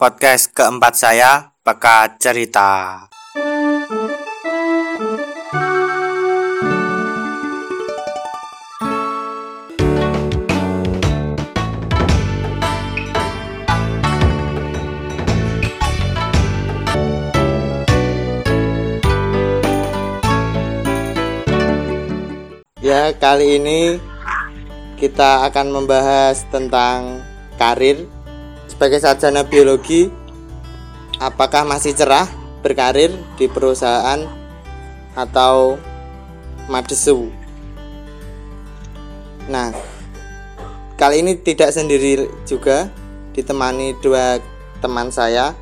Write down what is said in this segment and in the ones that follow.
podcast keempat saya, Pekat Cerita. Ya, kali ini kita akan membahas tentang karir sebagai sarjana biologi. Apakah masih cerah berkarir di perusahaan atau madesu? Nah, kali ini tidak sendiri juga ditemani dua teman saya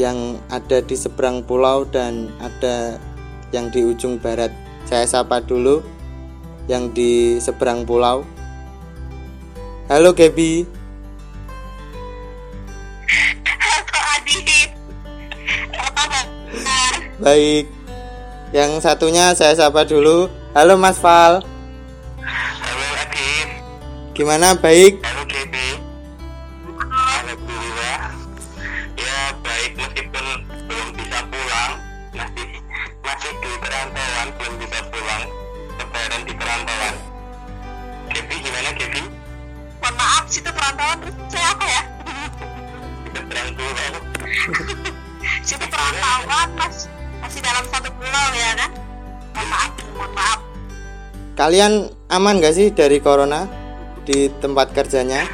yang ada di seberang pulau dan ada yang di ujung barat. Saya sapa dulu yang di seberang pulau. Halo Gaby. Baik. Yang satunya saya sapa dulu. Halo Mas Val. Halo Adit, Gimana baik? halo Kalian aman gak sih dari corona di tempat kerjanya?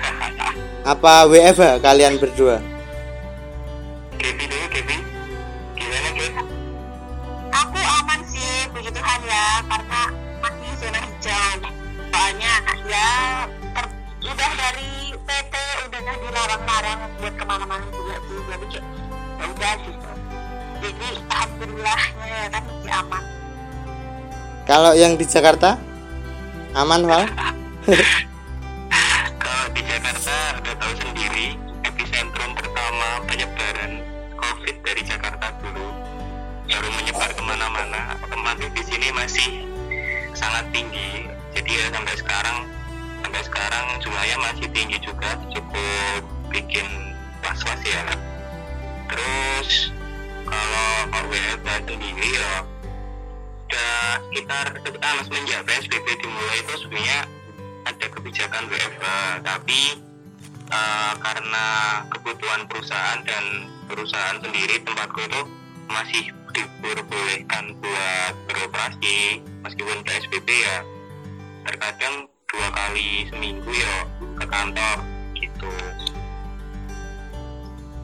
Apa WFH kalian berdua? Gaby dulu Gaby Gimana Gaby? Aku aman sih, puji Tuhan ya, karena masih zona hijau. Soalnya ya ter- udah dari PT udah nggak dilarang-larang buat ke mana-mana juga sih. Jadi kayak ya udah gitu. Jadi alhamdulillahnya ya kan masih aman. Kalau yang di Jakarta aman Val? Kalau di Jakarta udah tahu sendiri epicentrum pertama penyebaran COVID dari Jakarta dulu baru menyebar ke mana-mana. Otomatis di sini masih sangat tinggi. Jadi ya sampai sekarang sampai sekarang jumlahnya masih tinggi juga, cukup bikin was-was ya. Terus kalau WFH sendiri ya udah sekitar ah, semenjak PSBB dimulai itu sebenarnya ada kebijakan WFH tapi eh, karena kebutuhan perusahaan dan perusahaan sendiri tempatku itu masih diperbolehkan buat beroperasi meskipun PSBB ya terkadang dua kali seminggu ya ke kantor gitu.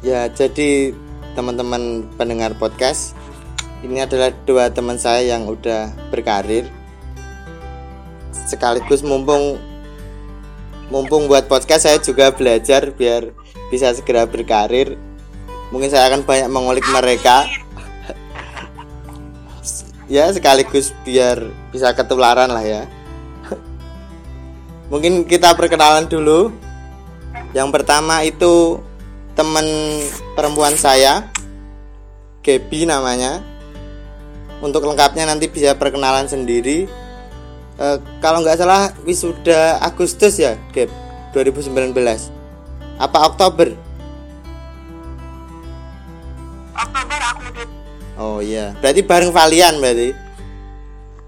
Ya, jadi teman-teman pendengar podcast, ini adalah dua teman saya yang udah berkarir. Sekaligus mumpung mumpung buat podcast saya juga belajar biar bisa segera berkarir. Mungkin saya akan banyak mengulik mereka. Ya, sekaligus biar bisa ketularan lah ya. Mungkin kita perkenalan dulu. Yang pertama itu teman perempuan saya Gaby namanya untuk lengkapnya nanti bisa perkenalan sendiri. Eh, kalau nggak salah wisuda Agustus ya Gab 2019 apa Oktober? Oktober aku oh iya. Berarti bareng Valian berarti?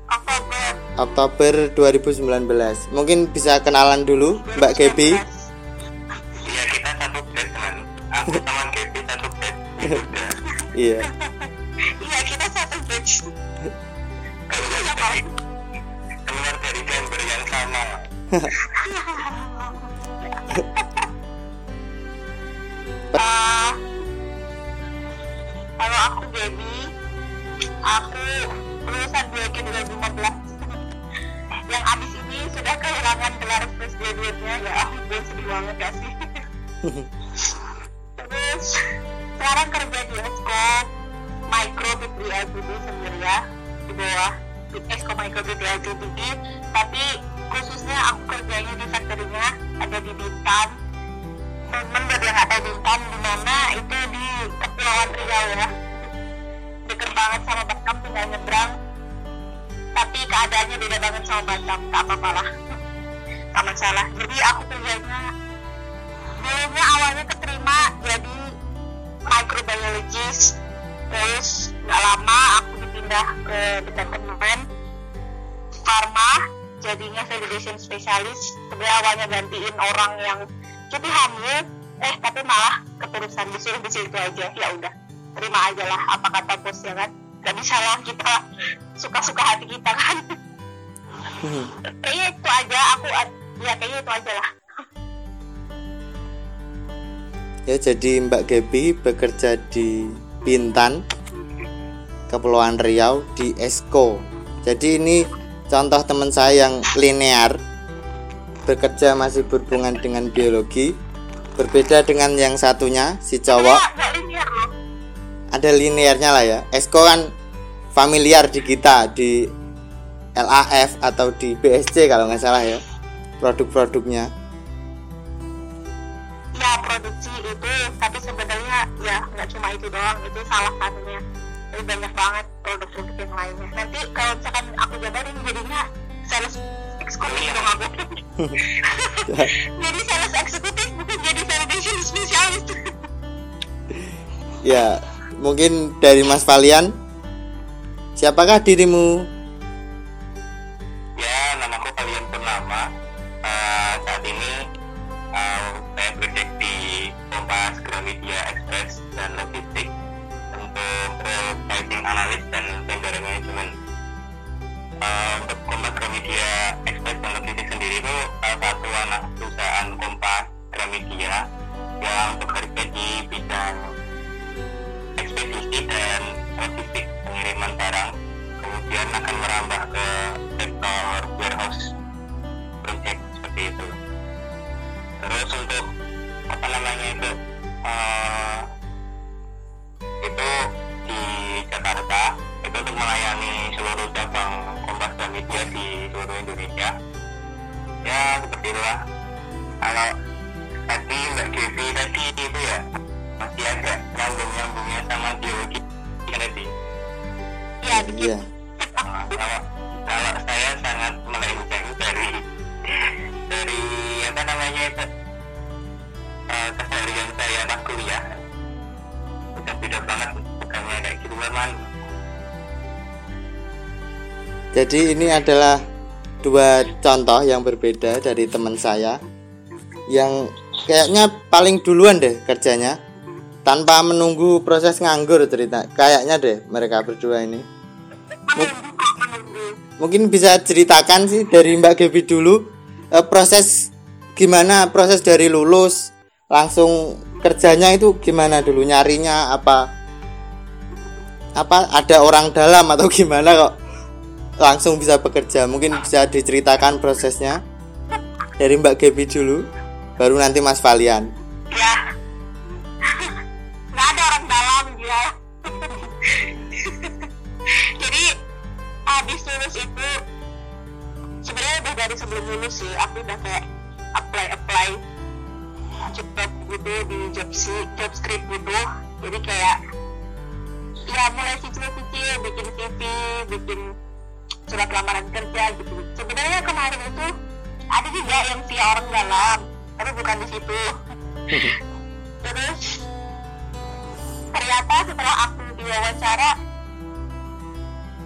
Oktober. Oktober 2019 mungkin bisa kenalan dulu Mbak Gaby. Iya kita satu bed kan aku sama Gaby satu iya iya kita satu batch. Keluar dari keluar dari chamber yang sama. Eh, kalau aku Gaby aku lulusan biologi 2015 yang abis ini sudah kehilangan gelar fresh graduate-nya. Ya ampun sedih banget gak sih? Terus sekarang kerja di Exco Micro BTI LTD sendiri ya di bawah di Exco Micro BTI LTD tapi khususnya aku kerjanya di factory-nya ada di Bintan. Temen yang nggak tahu Bintan di mana itu di Kepulauan Riau ya. Deket banget sama Batam tinggal nyebrang. Tapi keadaannya beda banget sama Batam tak apa-apa lah. Tak masalah. Jadi aku kerjanya dulunya awalnya keterima jadi biologis terus nggak lama aku dipindah ke departemen pharma jadinya validation specialist. Sebenarnya awalnya gantiin orang yang cuti hamil. Eh tapi malah keterusan disuruh di situ aja. Ya udah terima aja lah apa kata bos ya kan. Gak bisa lah kita suka-suka hati kita kan. Kayaknya itu aja aku ya kayaknya itu aja lah. Ya, jadi Mbak Gaby bekerja di Bintan, Kepulauan Riau di Esko. Jadi ini contoh teman saya yang linear bekerja masih berhubungan dengan biologi berbeda dengan yang satunya si cowok ada linearnya lah ya. Esko kan familiar di kita di LAF atau di BSC kalau nggak salah ya produk-produknya ya produksi itu tapi sebenarnya ya nggak cuma itu doang itu salah satunya. Tapi banyak banget produk-produk yang lainnya. Nanti kalau misalkan aku jabarin jadinya sales eksekutif dong aku. Jadi sales eksekutif bukan jadi validation specialist ya mungkin dari Mas Valian siapakah dirimu? Ya, namaku kalian Purnama. Eh, saat ini eh, analis dan vendor management. Eh, untuk Kompas Gramedia Express dan sendiri itu salah satu anak jadi ini adalah dua contoh yang berbeda dari teman saya yang kayaknya paling duluan deh kerjanya tanpa menunggu proses nganggur cerita. Kayaknya deh mereka berdua ini. Mungkin bisa ceritakan sih dari Mbak Gaby dulu eh, proses gimana proses dari lulus langsung kerjanya itu gimana dulu nyarinya apa? Apa ada orang dalam atau gimana kok langsung bisa bekerja. Mungkin bisa diceritakan prosesnya dari Mbak Gaby dulu baru nanti Mas Valian. Ya. Nggak ada orang dalam ya. Jadi habis lulus itu sebenarnya udah dari sebelum lulus sih aku udah kayak apply apply. Job gitu di job si job script gitu. Jadi kayak ya mulai cicil-cicil bikin CV bikin surat lamaran kerja gitu. Sebenarnya kemarin itu ada juga yang via orang dalam tapi bukan di situ. Terus ternyata setelah aku diwawancara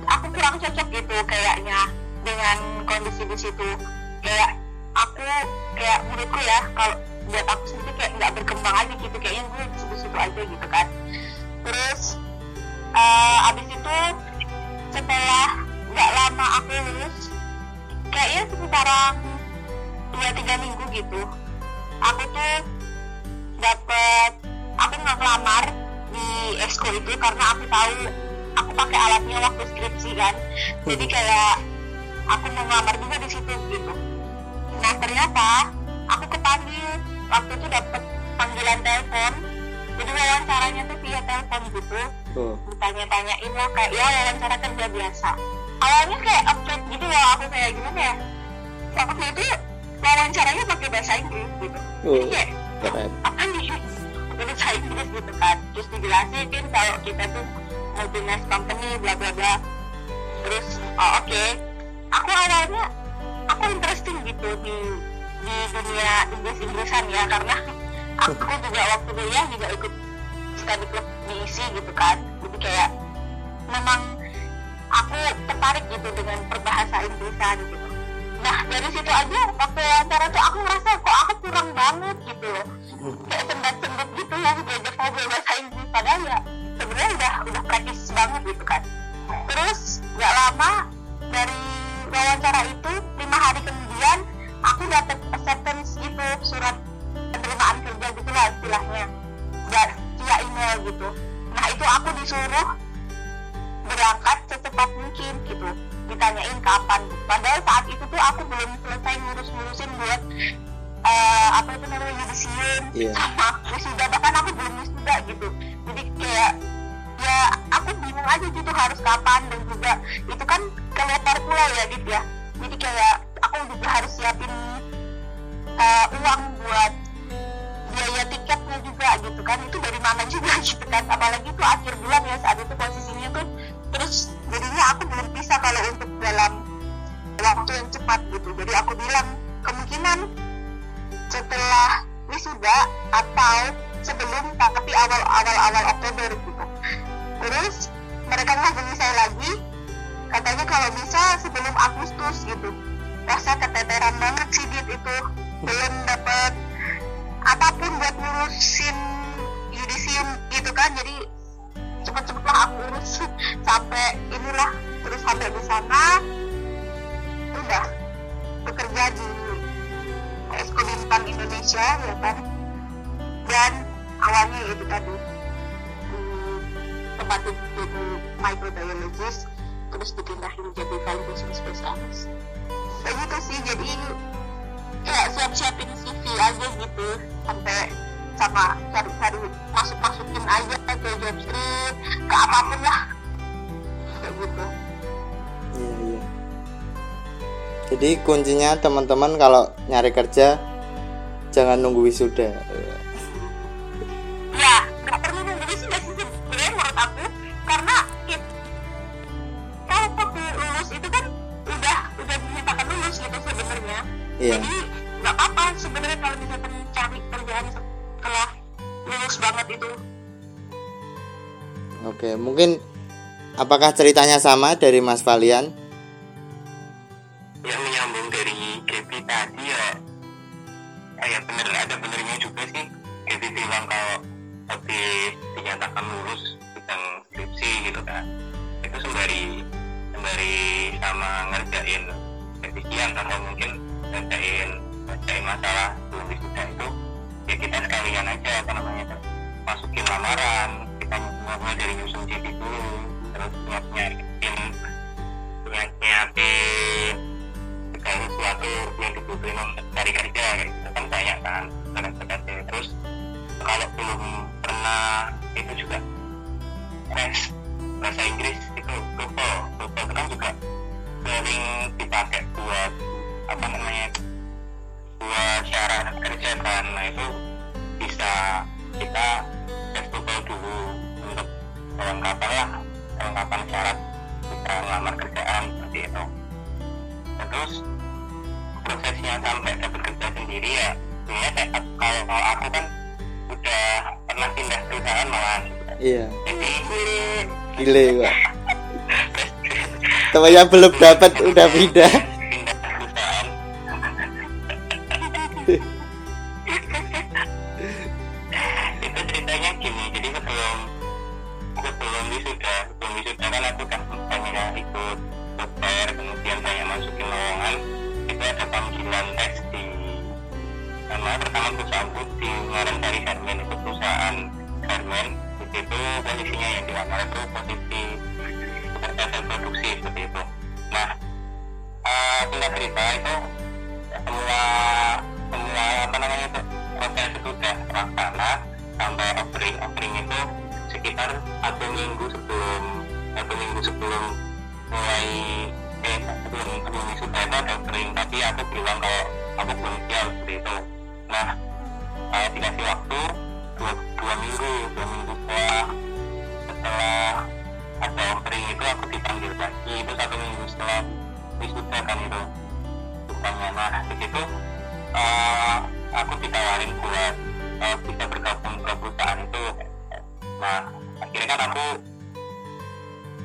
aku kurang cocok gitu kayaknya dengan kondisi di situ. Kayak aku kayak menurutku ya kalau buat aku sendiri kayak nggak berkembang aja gitu kayaknya gue di situ-situ aja gitu kan. Terus eh, abis itu setelah nggak lama aku lulus kayaknya sekitaran dua tiga minggu gitu aku tuh dapet aku nggak ngelamar di esko itu karena aku tahu aku pakai alatnya waktu skripsi kan. Jadi kayak aku mau ngelamar juga di situ gitu. Nah ternyata aku kepanggil waktu itu dapet panggilan telepon. Jadi wawancaranya tuh via telepon gitu. Oh. ditanya-tanyain lah kayak ya wawancara kerja biasa awalnya kayak update gitu loh aku kayak gimana ya? Waktu itu wawancaranya pakai bahasa Inggris gitu. Oh. jadi kayak keren. apa nih? Bahasa Inggris gitu kan. Terus dijelasin kalau kita tuh multinational company bla bla bla. Terus oh oke. Aku awalnya aku interesting gitu di di dunia Inggris Inggrisan ya karena aku juga waktu kuliah juga ikut study club di diisi gitu kan. Jadi kayak memang aku tertarik gitu dengan perbahasa Inggrisan gitu. Nah dari situ aja waktu wawancara tuh aku ngerasa kok aku kurang banget gitu loh. Kayak sendat-sendat gitu ya diajak ngobrol bahasa Inggris. Padahal ya sebenarnya udah udah praktis banget gitu kan. Terus gak lama dari wawancara itu lima hari kemudian aku dapet acceptance gitu surat penerimaan kerja gitu lah istilahnya. Dan via email gitu. Nah itu aku disuruh berangkat secepat mungkin gitu. Ditanyain kapan. Padahal saat itu tuh aku belum selesai ngurus-ngurusin buat eh, apa itu namanya yudisium Iya. sama wisuda bahkan aku belum wisuda gitu. Jadi kayak ya aku bingung aja gitu harus kapan dan juga itu kan keluar pulau ya gitu ya. Jadi kayak aku juga harus siapin eh, uang buat biaya tiketnya juga gitu kan itu dari mana juga gitu kan. Apalagi itu akhir bulan ya saat itu posisinya tuh terus jadinya aku belum bisa kalau untuk dalam waktu yang cepat gitu. Jadi aku bilang kemungkinan setelah wisuda atau sebelum tapi awal awal awal Oktober gitu. Terus mereka menghubungi saya lagi katanya kalau bisa sebelum Agustus gitu. Rasa keteteran banget sih Dit itu. Belum dapat apa pun buat ngurusin yudisium gitu kan jadi cepet-cepet lah aku urus. Sampai inilah terus sampai di sana udah. Bekerja di Eskodintan Indonesia ya kan. Dan awalnya itu tadi di tempat jadi microbiologist terus dipindahin jadi validation specialist kayak gitu sih jadi kayak siap-siapin CV aja gitu sampai sama cari-cari masuk-masukin aja ke job street ke apa pun lah kayak gitu Iya, iya. Jadi kuncinya teman-teman kalau nyari kerja jangan nunggu wisuda. Apakah ceritanya sama dari Mas Valian? Belum pernah itu juga tes bahasa Inggris itu TOEFL TOEFL itu kan juga sering dipakai buat apa namanya buat syarat kerja kan. Nah itu bisa kita tes TOEFL dulu untuk kelengkapan lah kelengkapan syarat kita melamar kerjaan seperti itu. Terus prosesnya sampai dapat kerja sendiri ya sebenarnya kalau aku kan udah pernah pindah perusahaan malahan Iya, gile Pak. Temannya belum dapat udah pindah. Setelah wisuda kan itu. Rupanya. Nah di situ eh, aku ditawarin buat eh, bisa bergabung ke perusahaan itu. Nah akhirnya kan aku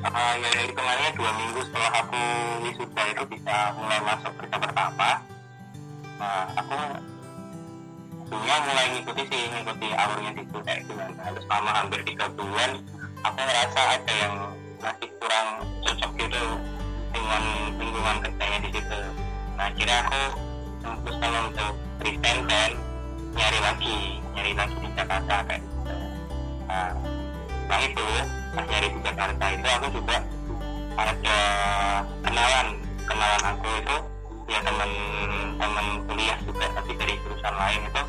uh, ya hitungannya dua minggu setelah aku wisuda itu bisa mulai masuk kerja pertama. Nah aku sebenarnya mulai ngikuti sih ngikuti alurnya situ kayak gimana. Terus selama hampir tiga bulan aku ngerasa ada yang masih kurang cocok gitu dengan lingkungan kerjanya di situ. Nah akhirnya aku memutuskan untuk resign dan nyari lagi nyari lagi di Jakarta kayak gitu. Nah, nah itu pas nyari di Jakarta itu aku juga ada kenalan kenalan aku itu ya teman teman kuliah juga tapi dari jurusan lain itu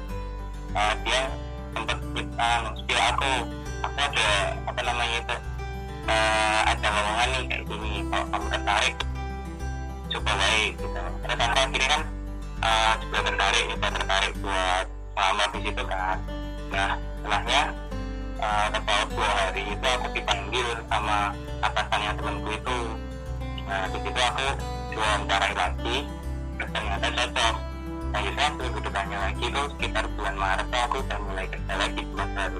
uh, dia sempat uh, spill aku aku ada apa namanya itu uh, ada lowongan nih kayak gini kalau kamu tertarik coba baik gitu. Terus aku akhirnya kan uh, tertarik juga tertarik buat melamar di situ kan. Nah setelahnya uh, beberapa dua hari itu aku dipanggil sama atasannya temanku itu. Nah di situ aku wawancarai lagi terus ternyata cocok. Nah aku kedudukannya lagi itu sekitar bulan Maret aku udah mulai kerja lagi bulan baru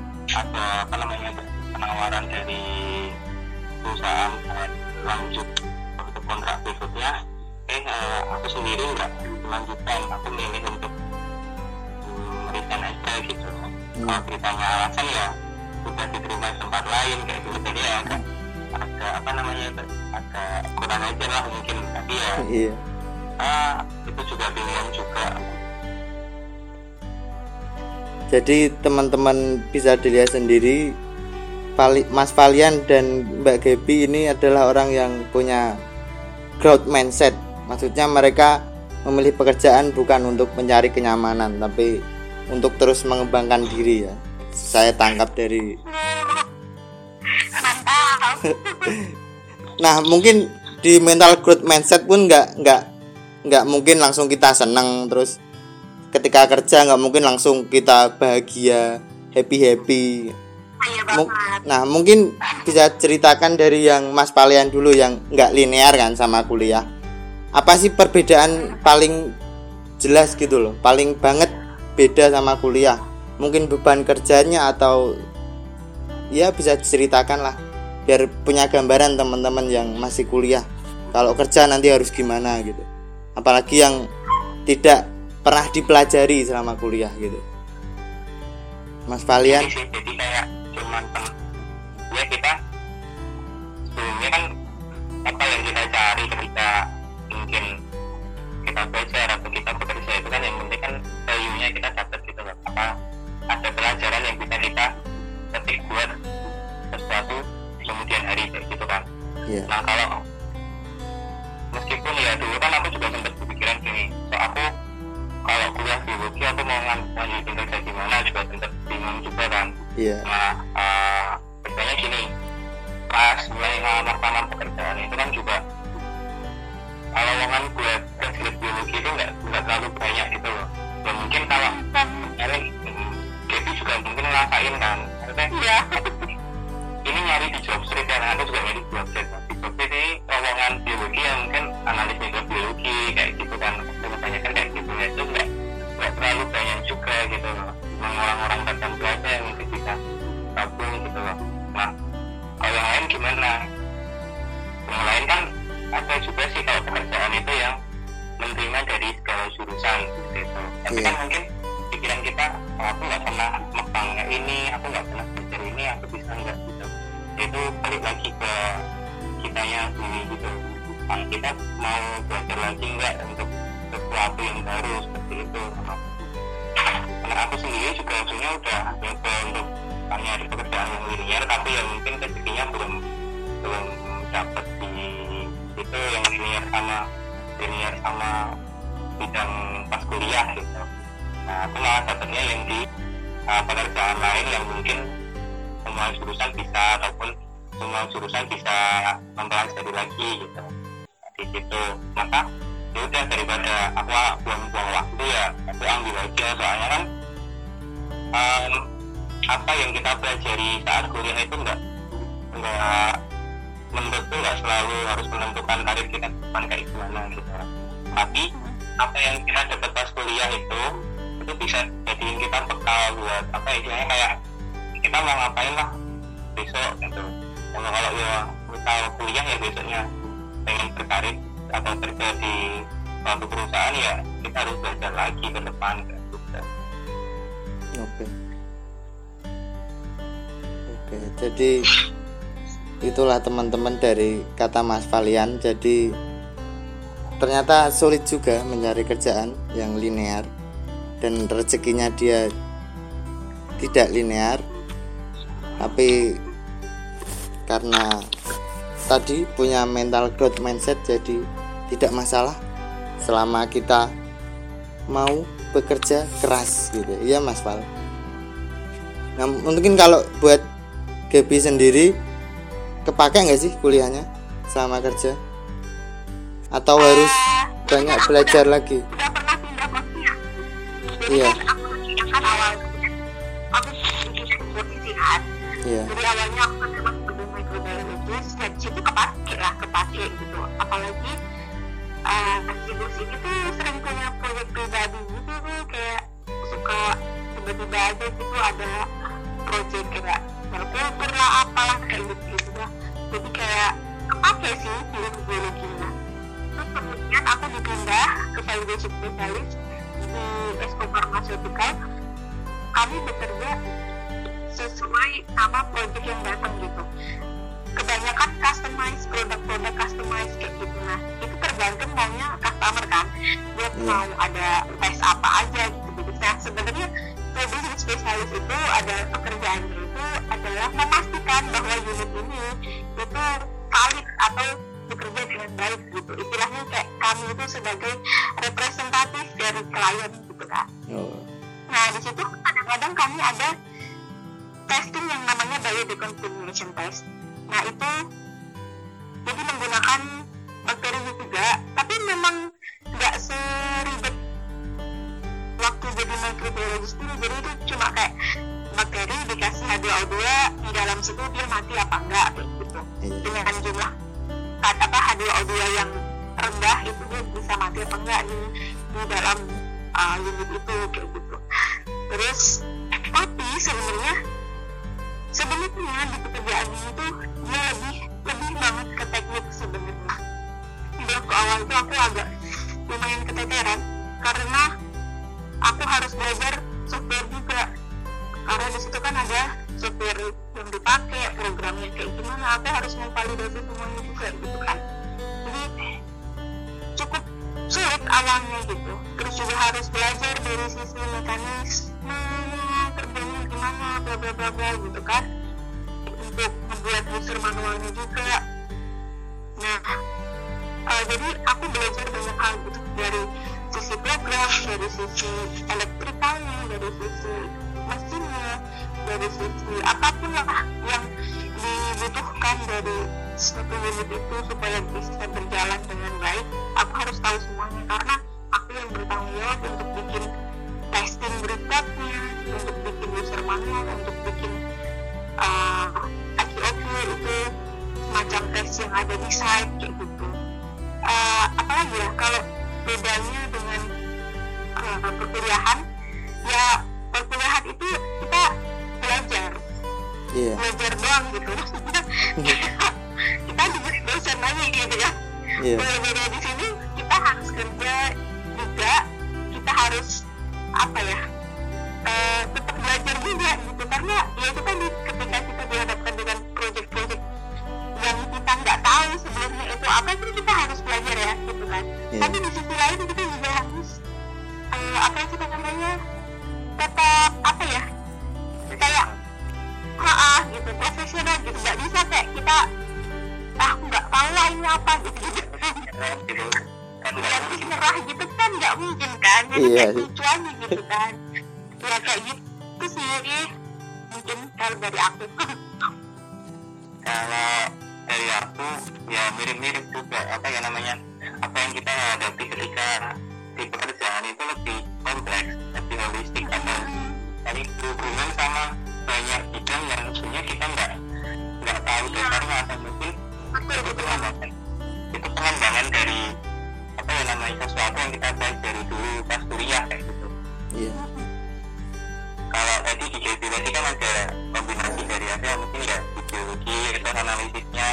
ada apa namanya penawaran dari perusahaan buat lanjut untuk kontrak berikutnya. Eh eh, aku sendiri nggak melanjutkan aku milih untuk hmm, resign aja gitu. Kalau ditanya alasan ya udah diterima di tempat lain kayak gitu. Jadi ya agak agak apa namanya agak kurang aja lah mungkin. Tapi ya iya. ah, itu juga pilihan juga jadi teman-teman bisa dilihat sendiri Mas Valian dan Mbak Gebi ini adalah orang yang punya growth mindset. Maksudnya mereka memilih pekerjaan bukan untuk mencari kenyamanan tapi untuk terus mengembangkan diri ya. Saya tangkap dari nah mungkin di mental growth mindset pun nggak nggak nggak mungkin langsung kita senang terus ketika kerja nggak mungkin langsung kita bahagia happy happy iya nah mungkin bisa ceritakan dari yang Mas Palian dulu yang nggak linear kan sama kuliah. Apa sih perbedaan paling jelas gitu loh paling banget beda sama kuliah? Mungkin beban kerjanya atau ya bisa diceritakan lah biar punya gambaran teman-teman yang masih kuliah. Kalau kerja nanti harus gimana gitu. Apalagi yang tidak pernah dipelajari selama kuliah gitu. Mas Valian? Jadi kayak cuman ya kita sebelumnya kan apa yang kita cari ketika mungkin kita belajar atau kita bekerja itu kan yang penting kan value-nya kita dapat gitu loh. Apa ada pelajaran yang bisa kita petik buat sesuatu di kemudian hari kayak gitu kan. Iya. nah kalau biologi aku mau ngan- lanjutin kerja di mana juga sempat bingung juga kan. Iya. Nah, uh, biasanya gini, pas mulai ngelamar-lamar pekerjaan itu kan juga kalau lowongan buat linear, tapi yang mungkin rezekinya belum belum dapat di itu yang linear sama linear sama bidang pas kuliah gitu. Nah, aku malah dapetnya yang di uh, pekerjaan lain yang mungkin mungkin semua jurusan bisa ataupun semua jurusan bisa mempelajari lagi gitu di situ maka ya udah daripada aku buang-buang waktu ya aku ambil aja soalnya kan um, apa yang kita pelajari saat kuliah itu enggak enggak menurutku nggak selalu harus menentukan karir kita depan kayak gimana gitu tapi apa yang kita dapat pas kuliah itu itu bisa jadiin kita bekal buat apa ya kayak kita mau ngapain lah besok gitu kalau kalau ya misal kuliah ya besoknya pengen berkarir atau kerja di suatu perusahaan ya kita harus belajar lagi ke depan gitu. Oke. Oke, jadi itulah teman-teman dari kata Mas Valian. Jadi ternyata sulit juga mencari kerjaan yang linear dan rezekinya dia tidak linear. Tapi karena tadi punya mental growth mindset jadi tidak masalah selama kita mau bekerja keras gitu iya mas Val nah mungkin kalau buat Gaby sendiri kepake nggak sih kuliahnya selama kerja? Atau harus banyak aku belajar udah- lagi? udah pernah pindah jadi Iya. kan aku kan awal aku iya. Jadi awalnya aku kan memang sebagai microbiologist dan situ kepake lah kepake gitu. Apalagi uh, di sini tuh sering punya proyek pribadi gitu tuh kayak suka tiba-tiba aja gitu ada proyek kayak kultur lah apalah kayak gitu gitu jadi kayak kepake sih ilmu biologinya terus kemudian aku dipindah ke validation specialist di Esco Pharmaceutical. Kami bekerja sesuai sama project yang datang gitu. Kebanyakan customize produk-produk customize kayak gitu. Nah itu tergantung maunya customer kan. Dia Iya. mau ada tes apa aja gitu. Gitu nah sebenarnya produksi spesialis itu ada pekerjaannya itu adalah memastikan bahwa unit ini itu valid atau bekerja dengan baik gitu istilahnya kayak kami itu sebagai representatif dari klien gitu kan oh. Nah, di situ kadang-kadang kami ada testing yang namanya biodecontamination test. Nah, itu jadi menggunakan bakteri juga, tapi memang nggak seribet waktu jadi microbiologist dulu. Jadi itu cuma kayak bakteri dikasih H2O2 di dalam situ dia mati apa enggak kayak gitu. iya Dengan jumlah apa H2O2 yang rendah itu dia bisa mati apa enggak di di dalam uh, unit itu kayak gitu. Terus tapi sebenarnya sebenarnya di pekerjaan ini tuh dia lebih lebih banget ke teknik sebenarnya. Di waktu awal itu aku agak lumayan keteteran karena aku harus belajar software juga. Karena di situ kan ada software yang dipakai programnya kayak gimana aku harus memvalidasi semuanya juga gitu kan. Jadi cukup sulit awalnya gitu. Terus juga harus belajar dari sisi mekanisme kerjanya gimana bla bla bla bla gitu kan. Untuk membuat user manualnya juga. Nah eh, jadi aku belajar banyak hal gitu. Dari sisi program dari sisi elektrikalnya dari sisi mesinnya dari sisi apa pun lah yang dibutuhkan dari suatu unit itu supaya bisa berjalan dengan baik aku harus tahu semuanya. Karena aku yang bertanggung jawab untuk bikin testing berikutnya untuk bikin user manual untuk bikin uh, IQOQ itu semacam tes yang ada di site kayak gitu. Uh, apalagi ya kalau bedanya dengan uh, perkuliahan ya perkuliahan itu kita belajar. Iya. Belajar doang gitu. Kita diberi dosen lagi gitu ya. Iya. Kalau beda di sini kita harus kerja juga. Kita harus apa ya eh, tetap belajar juga gitu. Karena ya itu kan ketika kita dihadapkan dengan proyek-proyek yang kita nggak tahu sebelumnya itu apa itu kita harus belajar ya gitu kan. Iya. tapi di sisi lain kita juga harus eh, apa sih namanya tetap apa ya kayak ah gitu profesional gitu. Nggak bisa kayak kita ah nggak tahu lah ini apa gitu gitu. Kan yang nyerah gitu kan nggak mungkin kan jadi Iya. kayak aja gitu kan. Ya kayak gitu sih. Mungkin kalau dari aku. Kalau dari aku ya mirip-mirip juga. Apa ya namanya? Apa yang kita hadapi ketika di pekerjaan itu lebih kompleks lebih holistik. Atau tadi berhubungan sama banyak bidang yang sebenarnya kita nggak nggak tahu dasarnya atau mungkin itu betul pengembangan itu pengembangan dari apa ya namanya sesuatu yang kita pelajari dulu pas kuliah kayak gitu. Iya kalau tadi di tadi kan ada kombinasi dari apa ya, mungkin ya biologi itu analisisnya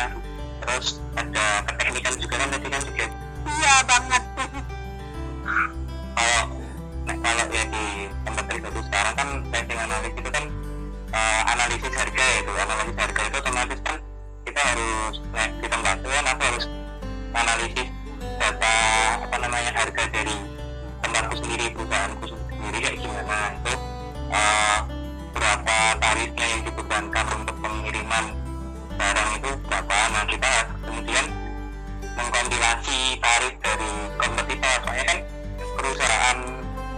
terus ada keteknikan juga kan tadi kan juga. Iya banget. Kalau nah, kalau ya di tempat itu sekarang kan testing analis itu kan eh, analisis harga ya itu analisis harga itu otomatis kan kita harus nah, di tempat itu kan aku harus analisis data apa namanya harga dari tempatku sendiri perusahaanku sendiri kayak gimana. Itu eh, berapa tarifnya yang dibebankan untuk pengiriman barang itu berapa? Nah kita kemudian mengkompilasi tarif dari kompetitor. Soalnya kan perusahaan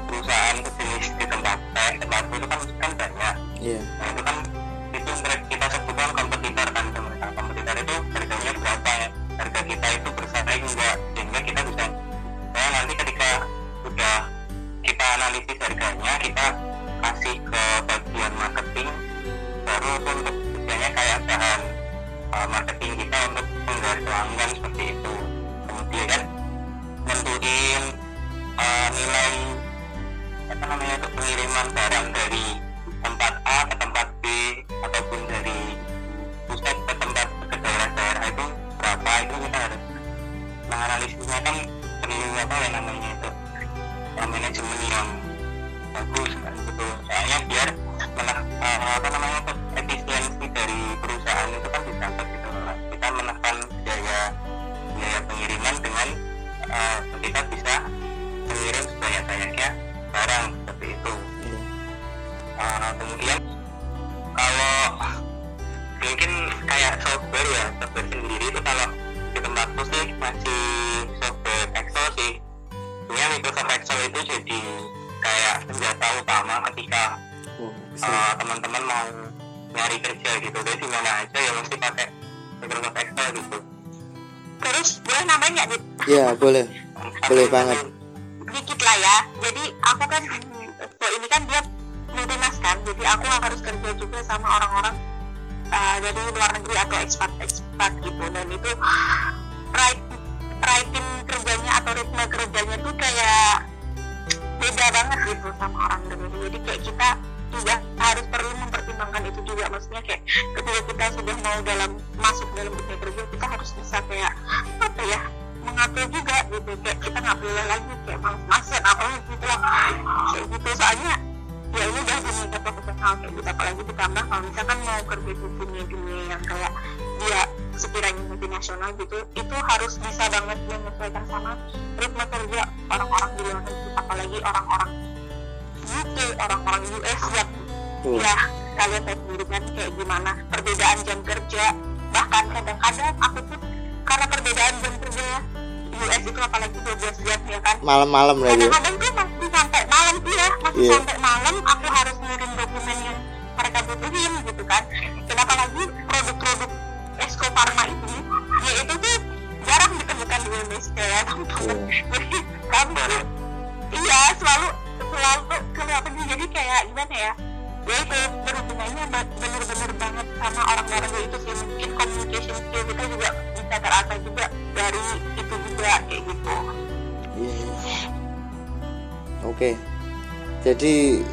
perusahaan sejenis di tempat saya tempatku itu kan kan banyak. Iya. Nah itu kan itu kita sebutkan kompetitor kan mereka kompetitor itu harganya berapa? Harga kita itu kita sudah mau dalam masuk dalam dunia kerja kita harus bisa kayak apa ya mengatur juga gitu. Kayak kita nggak boleh lagi kayak malas-malasan apa gitu lah. Kayak gitu. Soalnya ya ini udah dunia profesional kayak gitu. Apalagi ditambah kalau misalkan mau kerja di dunia dunia yang kayak dia sekiranya multinasional gitu itu harus bisa banget menyesuaikan sama ritme kerja orang-orang di luar negeri. Apalagi orang-orang UK orang-orang US yang Oh. ya kalian tahu sendiri kan kayak gimana? Perbedaan jam kerja bahkan kadang-kadang aku tuh karena perbedaan jam kerja US itu apalagi 12 jam ya kan? Malam-malam lagi kadang-kadang tuh masih sampai malam tuh ya masih Iya. sampai malam aku harus ngirim dokumen yang mereka butuhin gitu kan? Kenapa lagi produk-produk Esko Pharma ini ya itu tuh jarang ditemukan di Indonesia ya teman-teman. Jadi kami tuh iya selalu selalu sih jadi kayak gimana ya ya itu berhubungannya bener-bener banget sama orang luar negeri itu sih mungkin communication skill kita juga bisa terasa juga dari itu juga kayak gitu Iya, iya. Oke. Jadi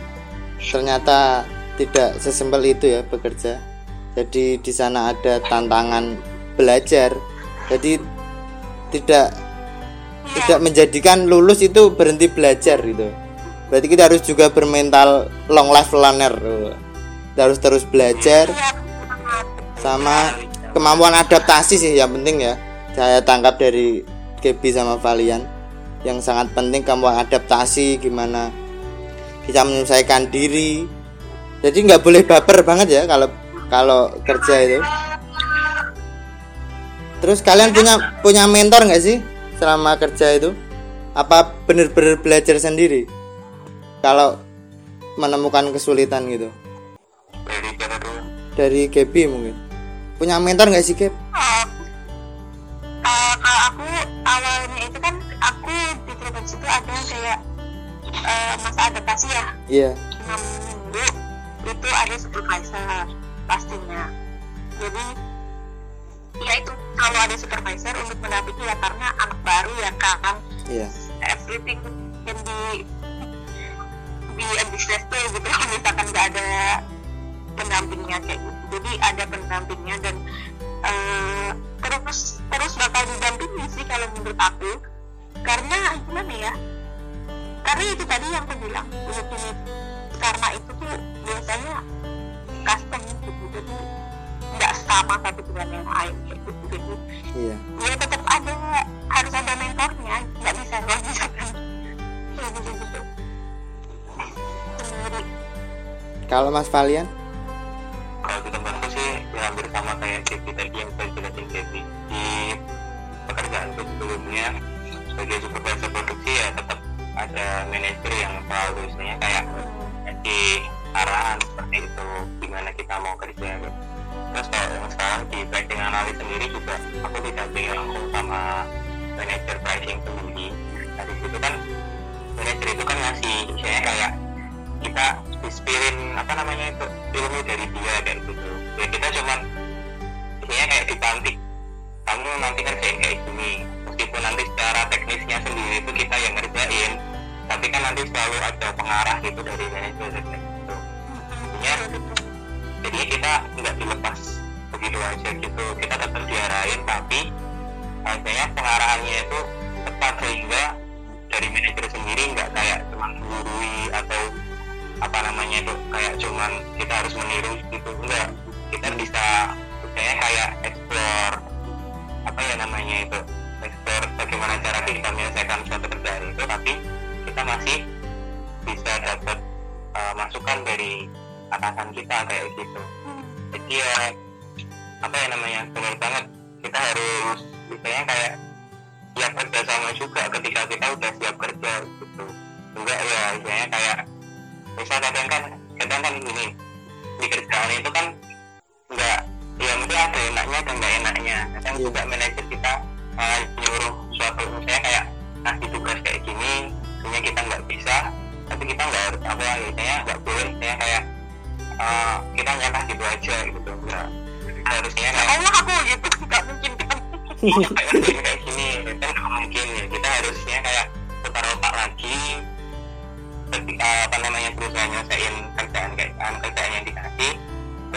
ternyata tidak sesimpel itu ya bekerja. Jadi di sana ada tantangan belajar. Jadi tidak tidak menjadikan lulus itu berhenti belajar gitu. Berarti kita harus juga bermental long life learner. Kita harus terus belajar sama kemampuan adaptasi sih yang penting ya. Saya tangkap dari Gaby sama Valian. Yang sangat penting kemampuan adaptasi gimana bisa menyelesaikan diri. Jadi nggak boleh baper banget ya kalau kalau kerja itu. Terus kalian punya punya mentor nggak sih selama kerja itu? Apa bener-bener belajar sendiri kalau menemukan kesulitan gitu. Dari dari Gaby mungkin. Punya mentor nggak sih Gap? Oh, uh, kalau aku awalnya itu kan aku di Tribun's itu ada kayak uh, masa adaptasi ya. Iya. 6 minggu itu ada supervisor pastinya. Jadi ya itu kalau ada supervisor untuk mendampingi ya karena anak baru ya kan. Iya. Everything can be be a disaster gitu kalau misalkan nggak ada pendampingnya kayak gitu. Jadi ada pendampingnya dan eh, terus terus bakal didampingi sih kalau menurut aku. Karena gimana ya karena itu tadi yang aku bilang unit-unit karena itu tuh biasanya custom gitu. Jadi nggak sama satu dengan yang lain kayak gitu. Jadi iya. ya tetap ada harus ada mentornya nggak bisa kalau misalkan kayak gitu gitu kalau Mas Valian? Kalau di tempatku sih ya hampir sama kayak Gaby tadi yang saya jelasin Gaby. Di pekerjaanku sebelumnya sebagai supervisor produksi ya tetap ada manajer yang selalu istilahnya kayak ngasih arahan seperti itu gimana kita mau kerja. Terus kalau yang sekarang di pricing analis sendiri juga aku didampingi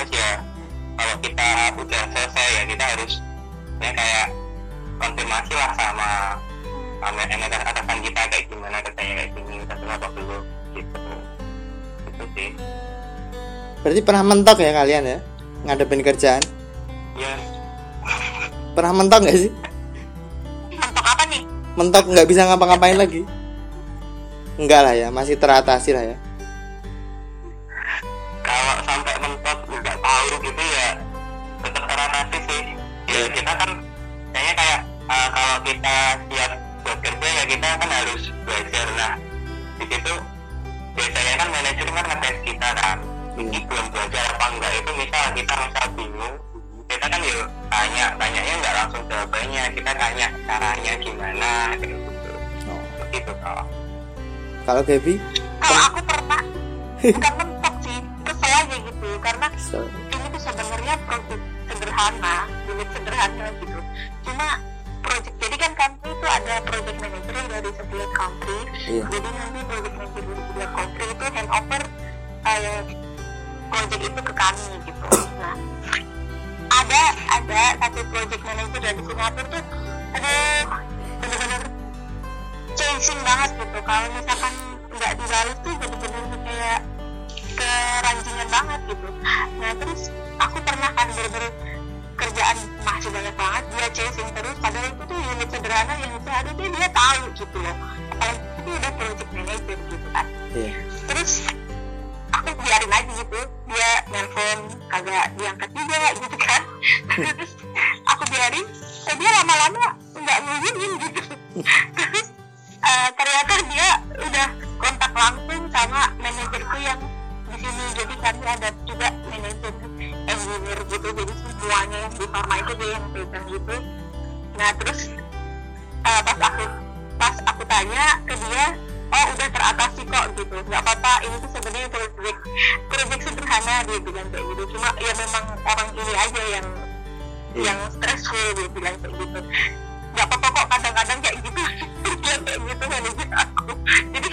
terus ya kalau kita udah selesai ya kita harus ya kayak konfirmasi lah sama sama atasan atasan kita kayak gimana kerjanya kayak gini kita apa belum gitu. Itu sih. Berarti pernah mentok ya kalian ya ngadepin kerjaan? Ya pernah mentok nggak sih? Mentok apa nih? Mentok nggak bisa ngapa-ngapain lagi? Enggak lah ya masih teratasi lah ya kita kan harus belajar. Nah di situ biasanya kan manajer kan ngetes kita kan. Ini belum belajar apa enggak itu misal kita misal bingung kita kan yuk tanya tanyanya nggak langsung jawabannya kita tanya caranya gimana kayak gitu. Oh. gitu kalau kalau Gaby kalau aku pernah bukan mentok sih kesel aja gitu karena so, ini tuh sebenarnya project sederhana unit sederhana gitu. Cuma project. Jadi kan kami itu ada project manager yang dari setiap country iya. Jadi nanti project manager dari setiap country itu handover uh, project itu ke kami gitu. Nah ada ada satu project manager dari Singapura tuh aduh bener-bener chasing banget gitu. Kalau misalkan nggak dibalas tuh bener-bener kayak keranjingan banget gitu. Nah terus aku pernah kan bener-bener kerjaan masih banyak banget dia chasing terus padahal itu tuh unit sederhana yang seharusnya dia tahu gitu loh. Apalagi itu udah project manager gitu kan. Iya. Terus aku biarin aja gitu dia nelpon kagak diangkat juga gitu kan. Terus aku biarin eh, dia lama-lama nggak ngubungin gitu. Terus eh, ternyata dia udah kontak langsung sama manajerku yang di sini. Jadi kami ada juga manajer engineer gitu jadi semuanya yang di pharma itu dia yang pegang gitu. Nah terus eh, pas aku pas aku tanya ke dia oh udah teratasi kok gitu. Nggak apa-apa ini tuh sebenarnya project project sederhana dia bilang kayak gitu. Cuma ya memang orang ini aja yang Iya. yang stressful dia bilang kayak gitu. Nggak apa-apa kok kadang-kadang kayak gitu dia kayak gitu manajer aku. Jadi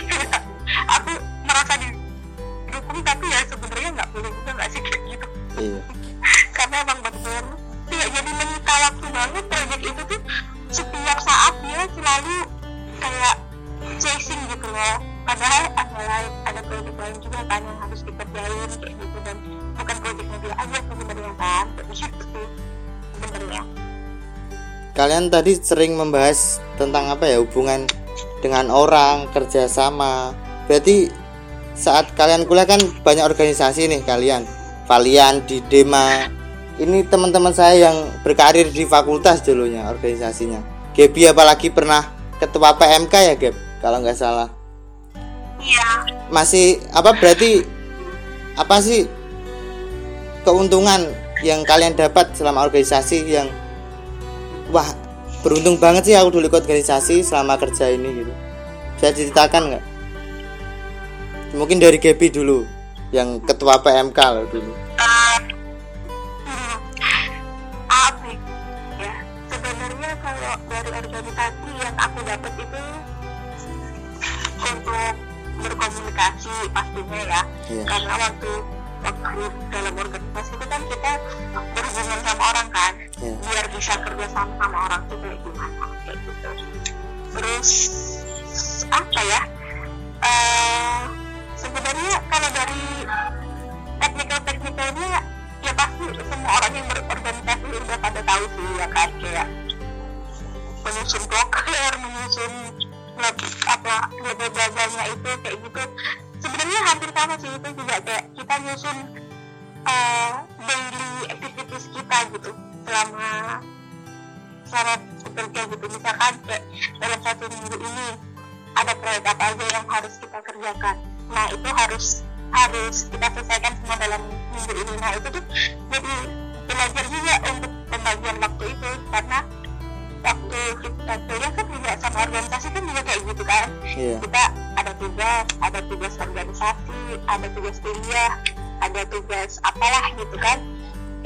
aku merasa didukung tapi ya sebenarnya nggak boleh juga nggak sih kayak gitu iya. Karena emang benar tidak jadi menyita waktu banget proyek itu tuh setiap saat dia selalu kayak chasing gitu loh. Padahal ada lain ada proyek lain juga kan yang harus dikerjain kayak gitu. Dan bukan proyeknya dia aja sebenarnya kan kayak gitu sih sebenarnya. Kalian tadi sering membahas tentang apa ya hubungan dengan orang kerjasama. Berarti saat kalian kuliah kan banyak organisasi nih kalian Valian di Dema ini teman-teman saya yang berkarir di fakultas dulunya organisasinya. Gebi apalagi pernah ketua PMK ya Geb kalau nggak salah. Iya. Masih apa berarti apa sih keuntungan yang kalian dapat selama organisasi yang wah beruntung banget sih aku dulu ikut organisasi selama kerja ini gitu. Bisa diceritakan nggak? Mungkin dari Gaby dulu yang ketua PMK loh dulu Eh, hmm, apa ya sebenarnya kalau dari organisasi yang aku dapat itu untuk berkomunikasi pastinya ya Iya. karena waktu waktu dalam organisasi itu kan kita berhubungan sama orang kan Iya. biar bisa kerja sama sama orang tuh kayak gimana kayak gitu terus apa ya eh sebenarnya kalau dari teknikal teknikalnya ya pasti semua orang yang berorganisasi udah pada tahu sih ya kan? Kayak menyusun broker menyusun apa bla itu kayak gitu. Sebenarnya hampir sama sih itu juga kayak kita nyusun eh, daily activities kita gitu selama selama bekerja gitu. Misalkan kayak dalam satu minggu ini ada proyek apa aja yang harus kita kerjakan nah itu harus harus kita selesaikan semua dalam minggu ini. Nah itu tuh jadi belajar juga untuk pembagian waktu itu. Karena waktu kita kuliah kan juga sama organisasi kan juga kayak gitu kan. Iya. Kita ada tugas ada tugas organisasi ada tugas kuliah ada tugas apalah gitu kan.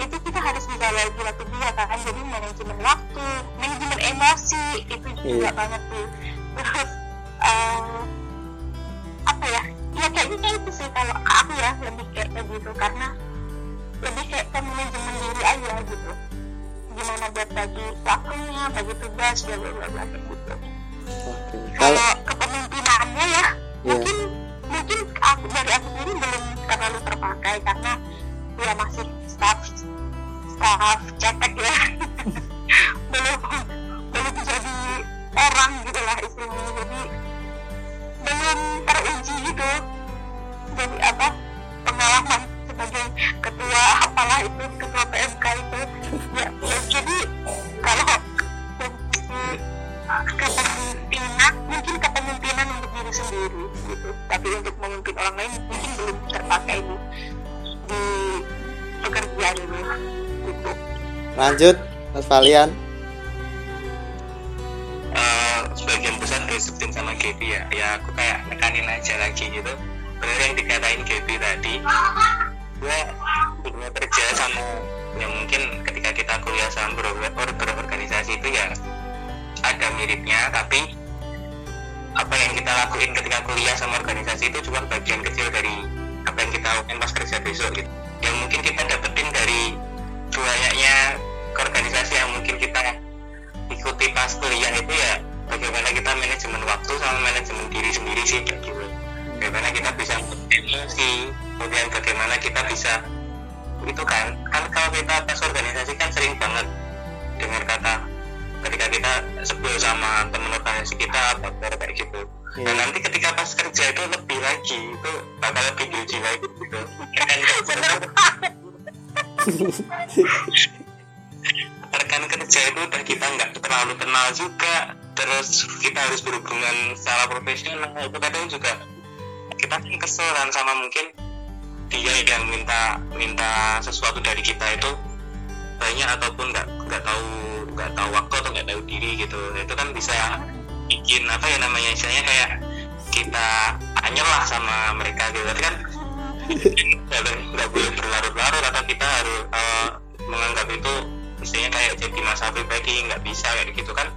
Itu kita harus bisa bagi waktu juga kan. Jadi manajemen waktu manajemen emosi itu juga Iya. banget tuh. Terus eh, itu sih kalau aku ya lebih kayak gitu. Karena lebih kayak ke manajemen diri aja gitu. Gimana buat bagi waktunya bagi tugas bla bla bla gitu. Kalau kepemimpinannya ya Iya. mungkin mungkin aku dari aku sendiri belum terlalu terpakai karena ya masih staff staff cetek ya. Belum belum jadi orang gitu lah istilahnya. Jadi belum teruji gitu jadi apa pengalaman sebagai ketua apalah itu ketua PMK itu. Ya, ya jadi kalau kepemimpinan mungkin kepemimpinan untuk diri sendiri gitu. Tapi untuk memimpin orang lain mungkin belum terpakai di di pekerjaan ini gitu. Lanjut Mas Valian. Eh, sebagian besar disiplin sama Gaby ya. Ya aku kayak nekanin aja lagi gitu bener yang dikatain Gaby tadi. Gue dunia kerja sama ya mungkin ketika kita kuliah sama ber- berorganisasi itu ya ada miripnya tapi apa yang kita lakuin ketika kuliah sama organisasi itu cuma bagian kecil dari apa yang kita lakuin pas kerja besok gitu. Yang mungkin kita dapetin dari banyaknya organisasi yang mungkin kita ikuti pas kuliah itu ya bagaimana kita manajemen waktu sama manajemen diri sendiri sih kayak gitu bagaimana kita bisa emosi kemudian bagaimana kita bisa itu kan kan kalau kita pas organisasi kan sering banget dengar kata ketika kita sebel sama teman organisasi kita baper kayak gitu. Dan Iya. nanti ketika pas kerja itu lebih lagi itu bakal lebih diuji lagi gitu. Rekan kerja itu udah kita nggak terlalu kenal juga terus kita harus berhubungan secara profesional itu kadang juga kita kan kesel kan sama mungkin dia yang minta minta sesuatu dari kita itu banyak ataupun nggak nggak tahu nggak tahu waktu atau nggak tahu diri gitu. Itu kan bisa bikin apa ya namanya istilahnya kayak kita anyel lah sama mereka gitu. Tapi kan nggak boleh berlarut-larut atau kita harus eh, menganggap itu istilahnya kayak jadi masalah pribadi nggak bisa kayak gitu kan.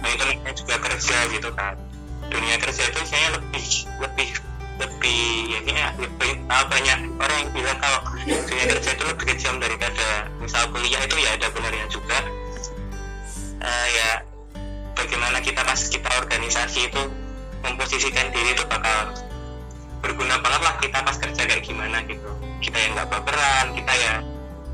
Nah itu juga kerja gitu kan. Dunia kerja itu istilahnya lebih lebih lebih ya kayaknya lebih ah, banyak orang yang bilang kalau dunia kerja itu lebih kejam daripada misal kuliah itu ya ada benarnya juga. Eh, ya bagaimana kita pas kita organisasi itu memposisikan diri itu bakal berguna banget lah kita pas kerja kayak gimana gitu. Kita yang nggak baperan kita ya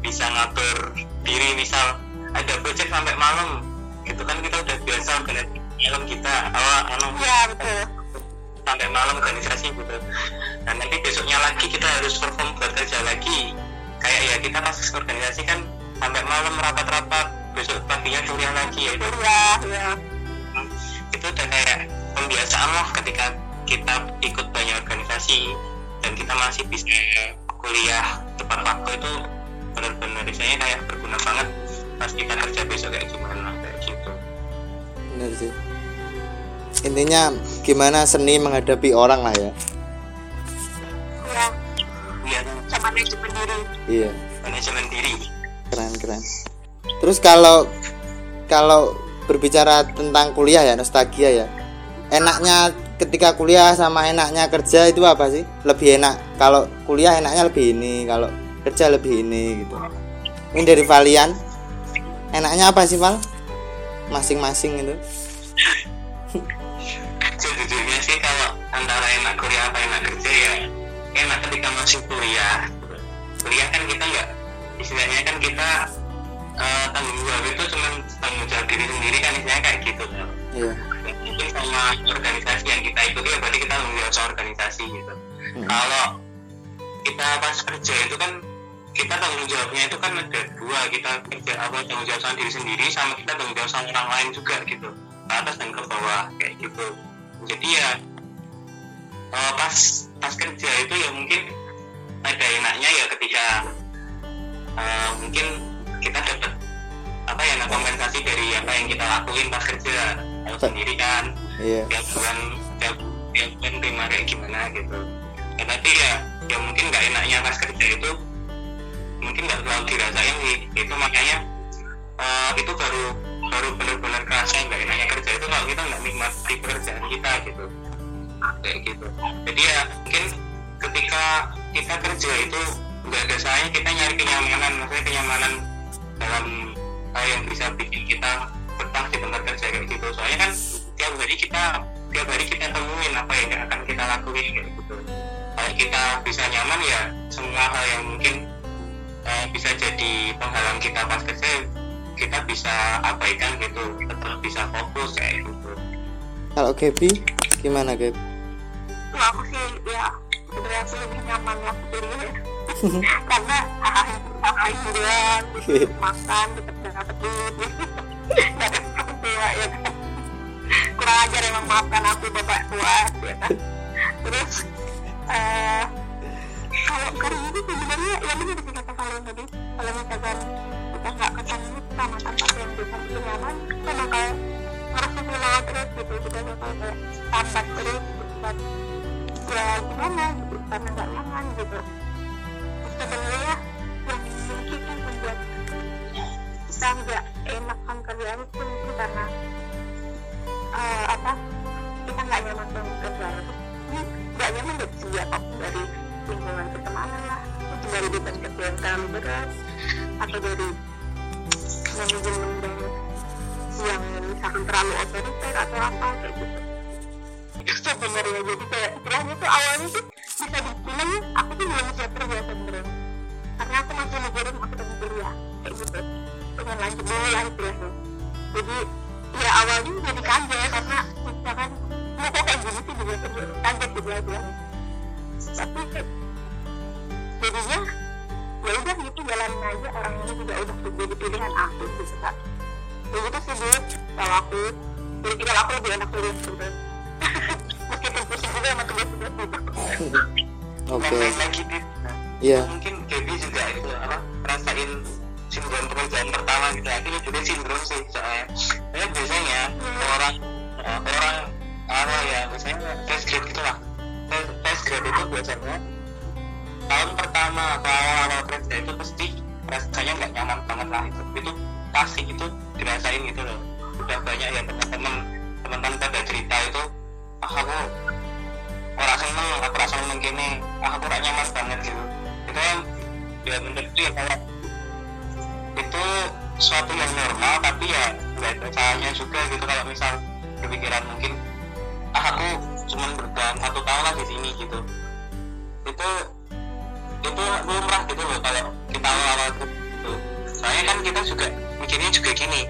bisa ngatur diri misal ada project sampai malam gitu kan kita udah biasa organisasi malam kita awal anu. Iya betul. Sampai malam organisasi gitu. Dan nanti besoknya lagi kita harus perform buat kerja lagi. Kayak ya kita pas organisasi kan sampai malam rapat-rapat besok paginya kuliah lagi ya. Kuliah ya. itu udah kayak pembiasaan lah ketika kita ikut banyak organisasi dan kita masih bisa kuliah tepat waktu itu benar-benar saya kayak berguna banget pas kita kerja besok kayak gimana kayak gitu. Bener sih intinya gimana seni menghadapi orang lah ya. Ya. iya manajemen diri. iya. Manajemen diri. Keren keren. Terus kalau kalau berbicara tentang kuliah ya nostalgia ya. Enaknya ketika kuliah sama enaknya kerja itu apa sih? Lebih enak. Kalau kuliah enaknya lebih ini kalau kerja lebih ini gitu. Ini dari Valian. Enaknya apa sih Val? Masing-masing itu antara enak kuliah apa enak kerja ya enak ketika masih kuliah. Kuliah kan kita nggak istilahnya kan kita eh, tanggung jawab itu cuma tanggung jawab diri sendiri kan istilahnya kayak gitu. Kan iya. Mungkin sama organisasi yang kita ikuti ya berarti kita tanggung jawab sama organisasi gitu. Hmm. kalau kita pas kerja itu kan kita tanggung jawabnya itu kan ada dua kita kerja apa tanggung jawab sama diri sendiri sama kita tanggung jawab sama orang lain juga gitu. Ke atas dan ke bawah kayak gitu. Jadi ya eh, pas pas kerja itu ya mungkin ada enaknya ya ketika eh, mungkin kita dapat apa ya kompensasi dari apa yang kita lakuin pas kerja. Tahu sendiri kan iya. tiap bulan tiap tiap bulan terima kayak gimana gitu. Ya, tapi ya ya mungkin nggak enaknya pas kerja itu mungkin nggak terlalu dirasain sih. Itu makanya eh, itu baru baru benar-benar kerasa nggak enaknya kerja itu kalau kita nggak nikmati pekerjaan gitu kayak gitu. Jadi ya mungkin ketika kita kerja itu nggak ada salahnya kita nyari kenyamanan. Maksudnya kenyamanan dalam hal yang bisa bikin kita betah di tempat kerja kayak gitu. Soalnya kan tiap hari kita tiap hari kita temuin apa yang akan kita lakuin kayak gitu. Kalau kita bisa nyaman ya semua hal yang mungkin eh, bisa jadi penghalang kita pas kerja kita bisa abaikan gitu. Tetap bisa fokus kayak gitu. Kalau Gaby gimana Gab Kalau aku sih ya sebenarnya aku lebih nyaman waktu kuliah karena hal-hal hiburan, makan, tetap ada orang tua ya. Kan. Kurang ajar emang maafkan aku bapak tua ya kan. Terus eh kalau kerja itu sebenarnya ya benar sih kata kalian tadi. Kalau misalkan kita nggak ketemu sama tempat yang bisa bikin nyaman kita bakal ngerasa kehilangan terus gitu. Kita bakal kayak tambat terus buat ya gimana gitu karena nggak nyaman gitu. Sebenarnya yang mungkin yang membuat kita nggak enakan kerjaan itu mungkin karena eh, apa kita nggak nyaman dengan kerjaan itu. Nggak nyaman dari segi dari lingkungan pertemanan lah. Atau dari beban kerja yang terlalu berat atau dari manajemen yang misalkan terlalu otoriter atau apa kayak gitu sebenarnya jadi kayak istilahnya tuh awalnya tuh bisa dibilang ya aku tuh belum siap kerja sebenarnya karena aku masih mikirin aku pengen kuliah kayak gitu. Pengen lanjut dulu lah istilahnya. Jadi ya awalnya jadi kaget karena misalkan mau kok kayak gini sih juga kaget gitu aja. Tapi jadinya ya udah gitu jalanin aja orang ini juga udah jadi pilihan aku gitu kan ya gitu sih Bu kalau aku jadi kalau aku lebih enak kuliah sebenarnya juga sama gitu oke. Nambahin lagi Dit. Iya. mungkin Gaby juga itu apa rasain sindrom pekerjaan pertama gitu. Akhirnya juga sindrom sih soalnya. Ya biasanya orang eh, orang apa ya misalnya fresh grade gitu lah. Fresh grade itu biasanya tahun pertama atau awal-awal kerja itu pasti rasanya nggak nyaman banget lah. Itu itu pasti itu dirasain gitu loh. Udah banyak ya teman-teman teman-teman pada cerita itu ah aku orang seneng aku rasa seneng gini aku gak nyaman banget gitu itu kan ya menurutku ya kayak itu suatu yang normal tapi ya nggak ada salahnya juga gitu. Kalau misal berpikiran mungkin ah aku cuma bertahan satu tahun lah di sini gitu. Itu itu lumrah gitu loh kalau kita awal-awal gitu soalnya kan kita juga mikirnya juga gini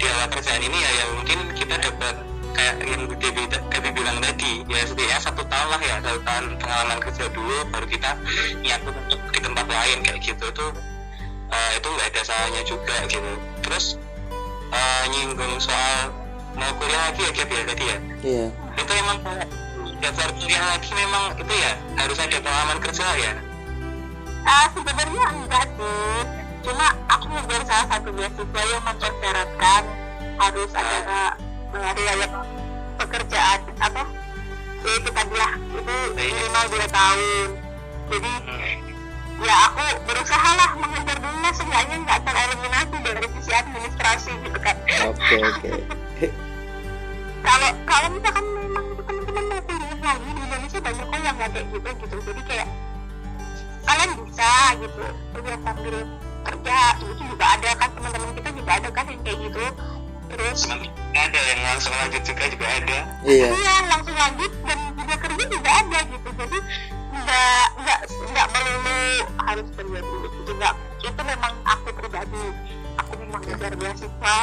di awal kerjaan ini ya yang mungkin kita dapat kayak yang Debbie, Debbie bilang tadi ya setidaknya satu tahun lah ya satu tahun pengalaman kerja dulu baru kita niat untuk di tempat lain kayak gitu. Itu eh, itu nggak ada salahnya juga gitu. Terus eh, nyinggung soal mau kuliah lagi ya Gap ya tadi ya? Iya. Itu emang daftar kuliah lagi memang itu ya harus ada pengalaman kerja ya? Ah, sebenarnya enggak sih. Cuma aku ngejar salah satu beasiswa yang mempersyaratkan harus ada uh, riwayat pekerjaan apa? Ya itu tadi lah itu minimal dua tahun. Jadi ya aku berusaha lah mengejar dulu lah seenggaknya nggak tereliminasi dari sisi administrasi gitu kan. Oke oke. Kalau kalau misalkan memang teman-teman mau kuliah lagi di Indonesia banyak kok yang nggak kayak gitu gitu. Jadi kayak kalian bisa gitu. Kuliah sambil kerja itu juga ada kan teman-teman kita juga ada kan yang kayak gitu terus ada yang langsung lanjut juga juga ada. Iya. Iya langsung lanjut dan juga kerja juga ada gitu. Jadi nggak nggak nggak melulu harus kerja dulu gitu. Nggak itu memang aku pribadi. Aku memang ngejar beasiswa.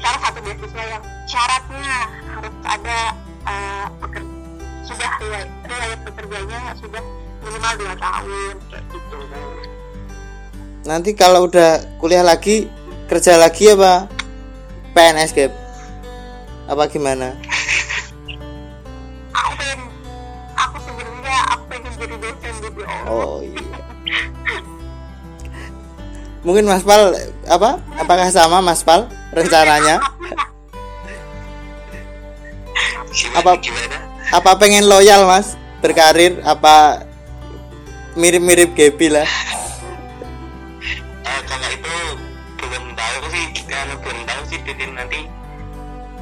Salah satu beasiswa yang syaratnya harus ada eh, peker- sudah riwayat, riwayat bekerjanya sudah minimal dua tahun kayak gitu. Nanti kalau udah kuliah lagi kerja lagi apa PNS Gap. Apa gimana? Aku pengen aku sebenarnya aku pengen jadi dosen gitu oh iya. Mungkin Mas Pal apa? Apakah sama Mas Pal rencananya? Apa- gimana apa pengen loyal Mas? Berkarir apa mirip-mirip Gaby lah? Eh, kalau itu belum tahu sih kalau belum tahu sih Titin nanti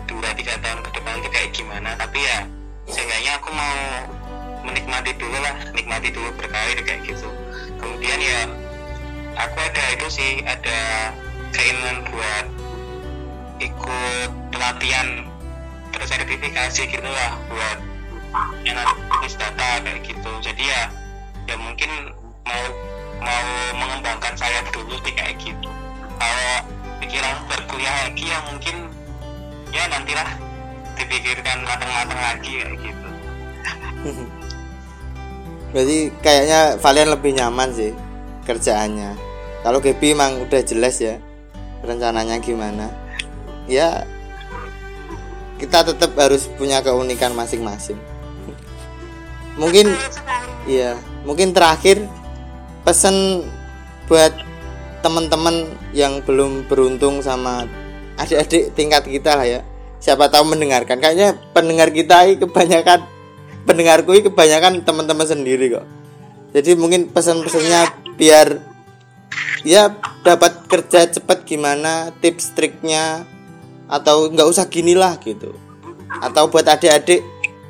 dua tiga tahun ke depan kayak gimana. Tapi ya seenggaknya aku mau menikmati dulu lah nikmati dulu berkarir kayak gitu. Kemudian ya aku ada itu sih ada keinginan buat ikut pelatihan tersertifikasi gitu lah buat yang analis data kayak gitu. Jadi ya ya mungkin mau mau mengembangkan sayap dulu sih kayak gitu kalau pikiran berkuliah lagi ya mungkin ya nantilah dipikirkan matang-matang lagi kayak gitu. Berarti kayaknya Valian lebih nyaman sih kerjaannya. Kalau Gaby emang udah jelas ya rencananya gimana ya kita tetap harus punya keunikan masing-masing. Mungkin Iya, mungkin terakhir pesan buat teman-teman yang belum beruntung sama adik-adik tingkat kita lah ya. Siapa tahu mendengarkan. Kayaknya pendengar kita ini kebanyakan pendengarku ini kebanyakan teman-teman sendiri kok. Jadi mungkin pesan-pesannya biar ya dapat kerja cepat gimana, tips triknya atau nggak usah gini lah gitu. Atau buat adik-adik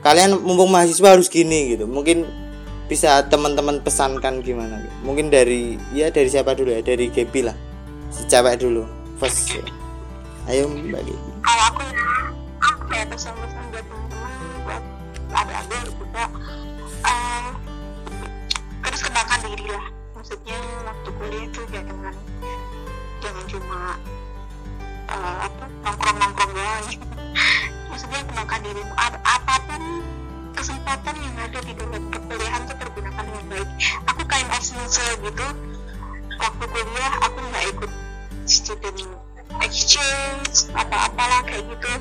kalian mumpung mahasiswa harus gini gitu. Mungkin bisa teman-teman pesankan gimana? Gitu. mungkin dari ya dari siapa dulu ya? Dari Gaby lah. Si cewek dulu first. Ya. ayo mbak Gaby. Kalau aku ya apa ya pesan-pesan buat teman-teman buat adik-adik juga eh, terus kembangkan diri lah. Maksudnya waktu kuliah itu jangan jangan cuma eh, apa nongkrong-nongkrong doang. Maksudnya kembangkan dirimu Ap- apa pun kesempatan yang ada di dalam perkuliahan itu pergunakan dengan baik. Aku kind of nyesel gitu. Waktu kuliah aku nggak ikut student exchange apa-apalah kayak gitu.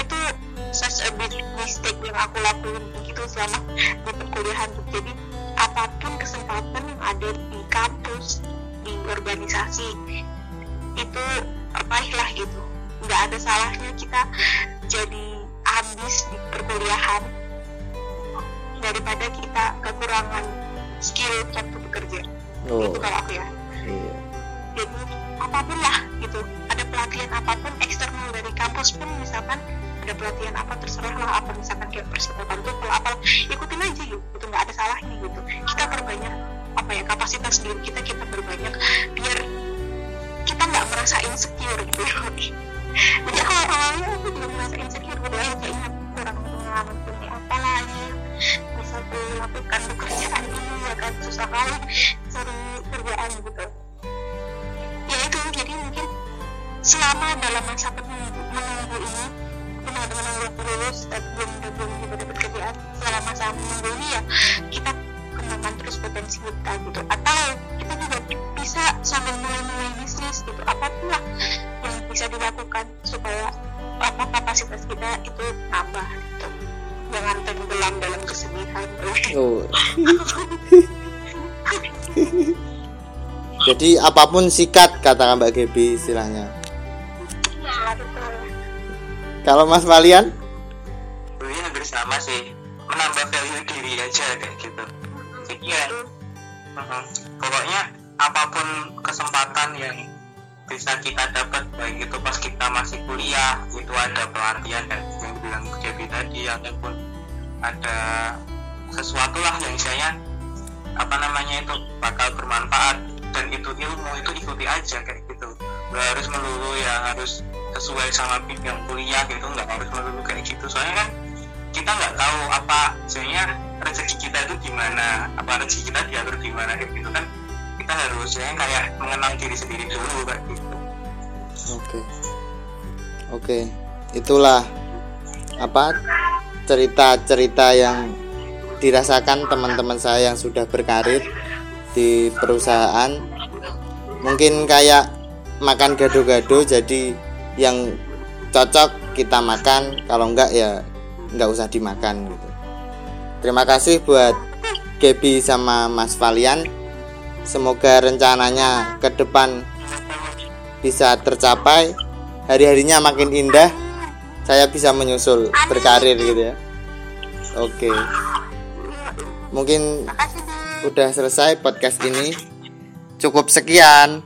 Itu such a big mistake yang aku lakuin gitu selama di perkuliahan jadi apa pun kesempatan yang ada di kampus di organisasi itu raihlah gitu. Nggak ada salahnya kita jadi habis di perkuliahan daripada kita kekurangan skill waktu bekerja oh. itu kalau aku ya. Iya. Jadi apa pun lah gitu. Ada pelatihan apa pun eksternal dari kampus pun misalkan ada pelatihan apa terserah lah apa misalkan kayak persiapan tuh kalau apa ikutin aja gitu. Itu nggak ada salahnya gitu. Kita perbanyak apa ya kapasitas diri kita kita perbanyak biar kita nggak merasa insecure gitu. Jadi awal awalnya aku juga merasa insecure gitu ya kayaknya aku kurang pengalaman punya apa lagi bisa tuh lakukan pekerjaan ini ya kan susah kali cari kerjaan gitu. Ya itu jadi mungkin selama dalam masa menunggu, menunggu ini menunggu menunggu lulus dan belum belum dapat kerjaan selama masa menunggu ini ya kita kembangkan terus potensi kita gitu. Atau kita juga bisa sambil mulai-mulai bisnis gitu apa pun lah yang bisa dilakukan supaya apa kapasitas kita itu nambah gitu oh jadi apa pun sikat kata Mbak Gebi istilahnya. Ya betul kalau Mas Valian? Dulunya hampir sama sih. Menambah value diri aja kayak gitu. Jadi ya mhm. pokoknya apa pun kesempatan yang bisa kita dapat baik itu pas kita masih kuliah itu ada pelatihan dan yang bilang Devi tadi ataupun ada sesuatu lah yang saya apa namanya itu bakal bermanfaat. Dan itu ilmu itu ikuti aja kayak gitu. Nggak harus melulu ya harus sesuai sama bidang kuliah gitu nggak harus melulu kayak gitu. Soalnya kan kita nggak tahu apa sebenarnya rezeki kita itu gimana apa rezeki kita diatur gimana kayak gitu kan. Kita harus ya kayak mengenal diri sendiri dulu kayak gitu. Oke. Oke. Itulah apa cerita-cerita yang dirasakan teman-teman saya yang sudah berkarir di perusahaan. Mungkin kayak makan gado-gado jadi yang cocok kita makan, kalau enggak ya enggak usah dimakan gitu. Terima kasih buat Gebi sama Mas Valian. Semoga rencananya ke depan bisa tercapai hari-harinya makin indah saya bisa menyusul berkarir gitu ya. Oke. Mungkin udah selesai podcast ini. Cukup sekian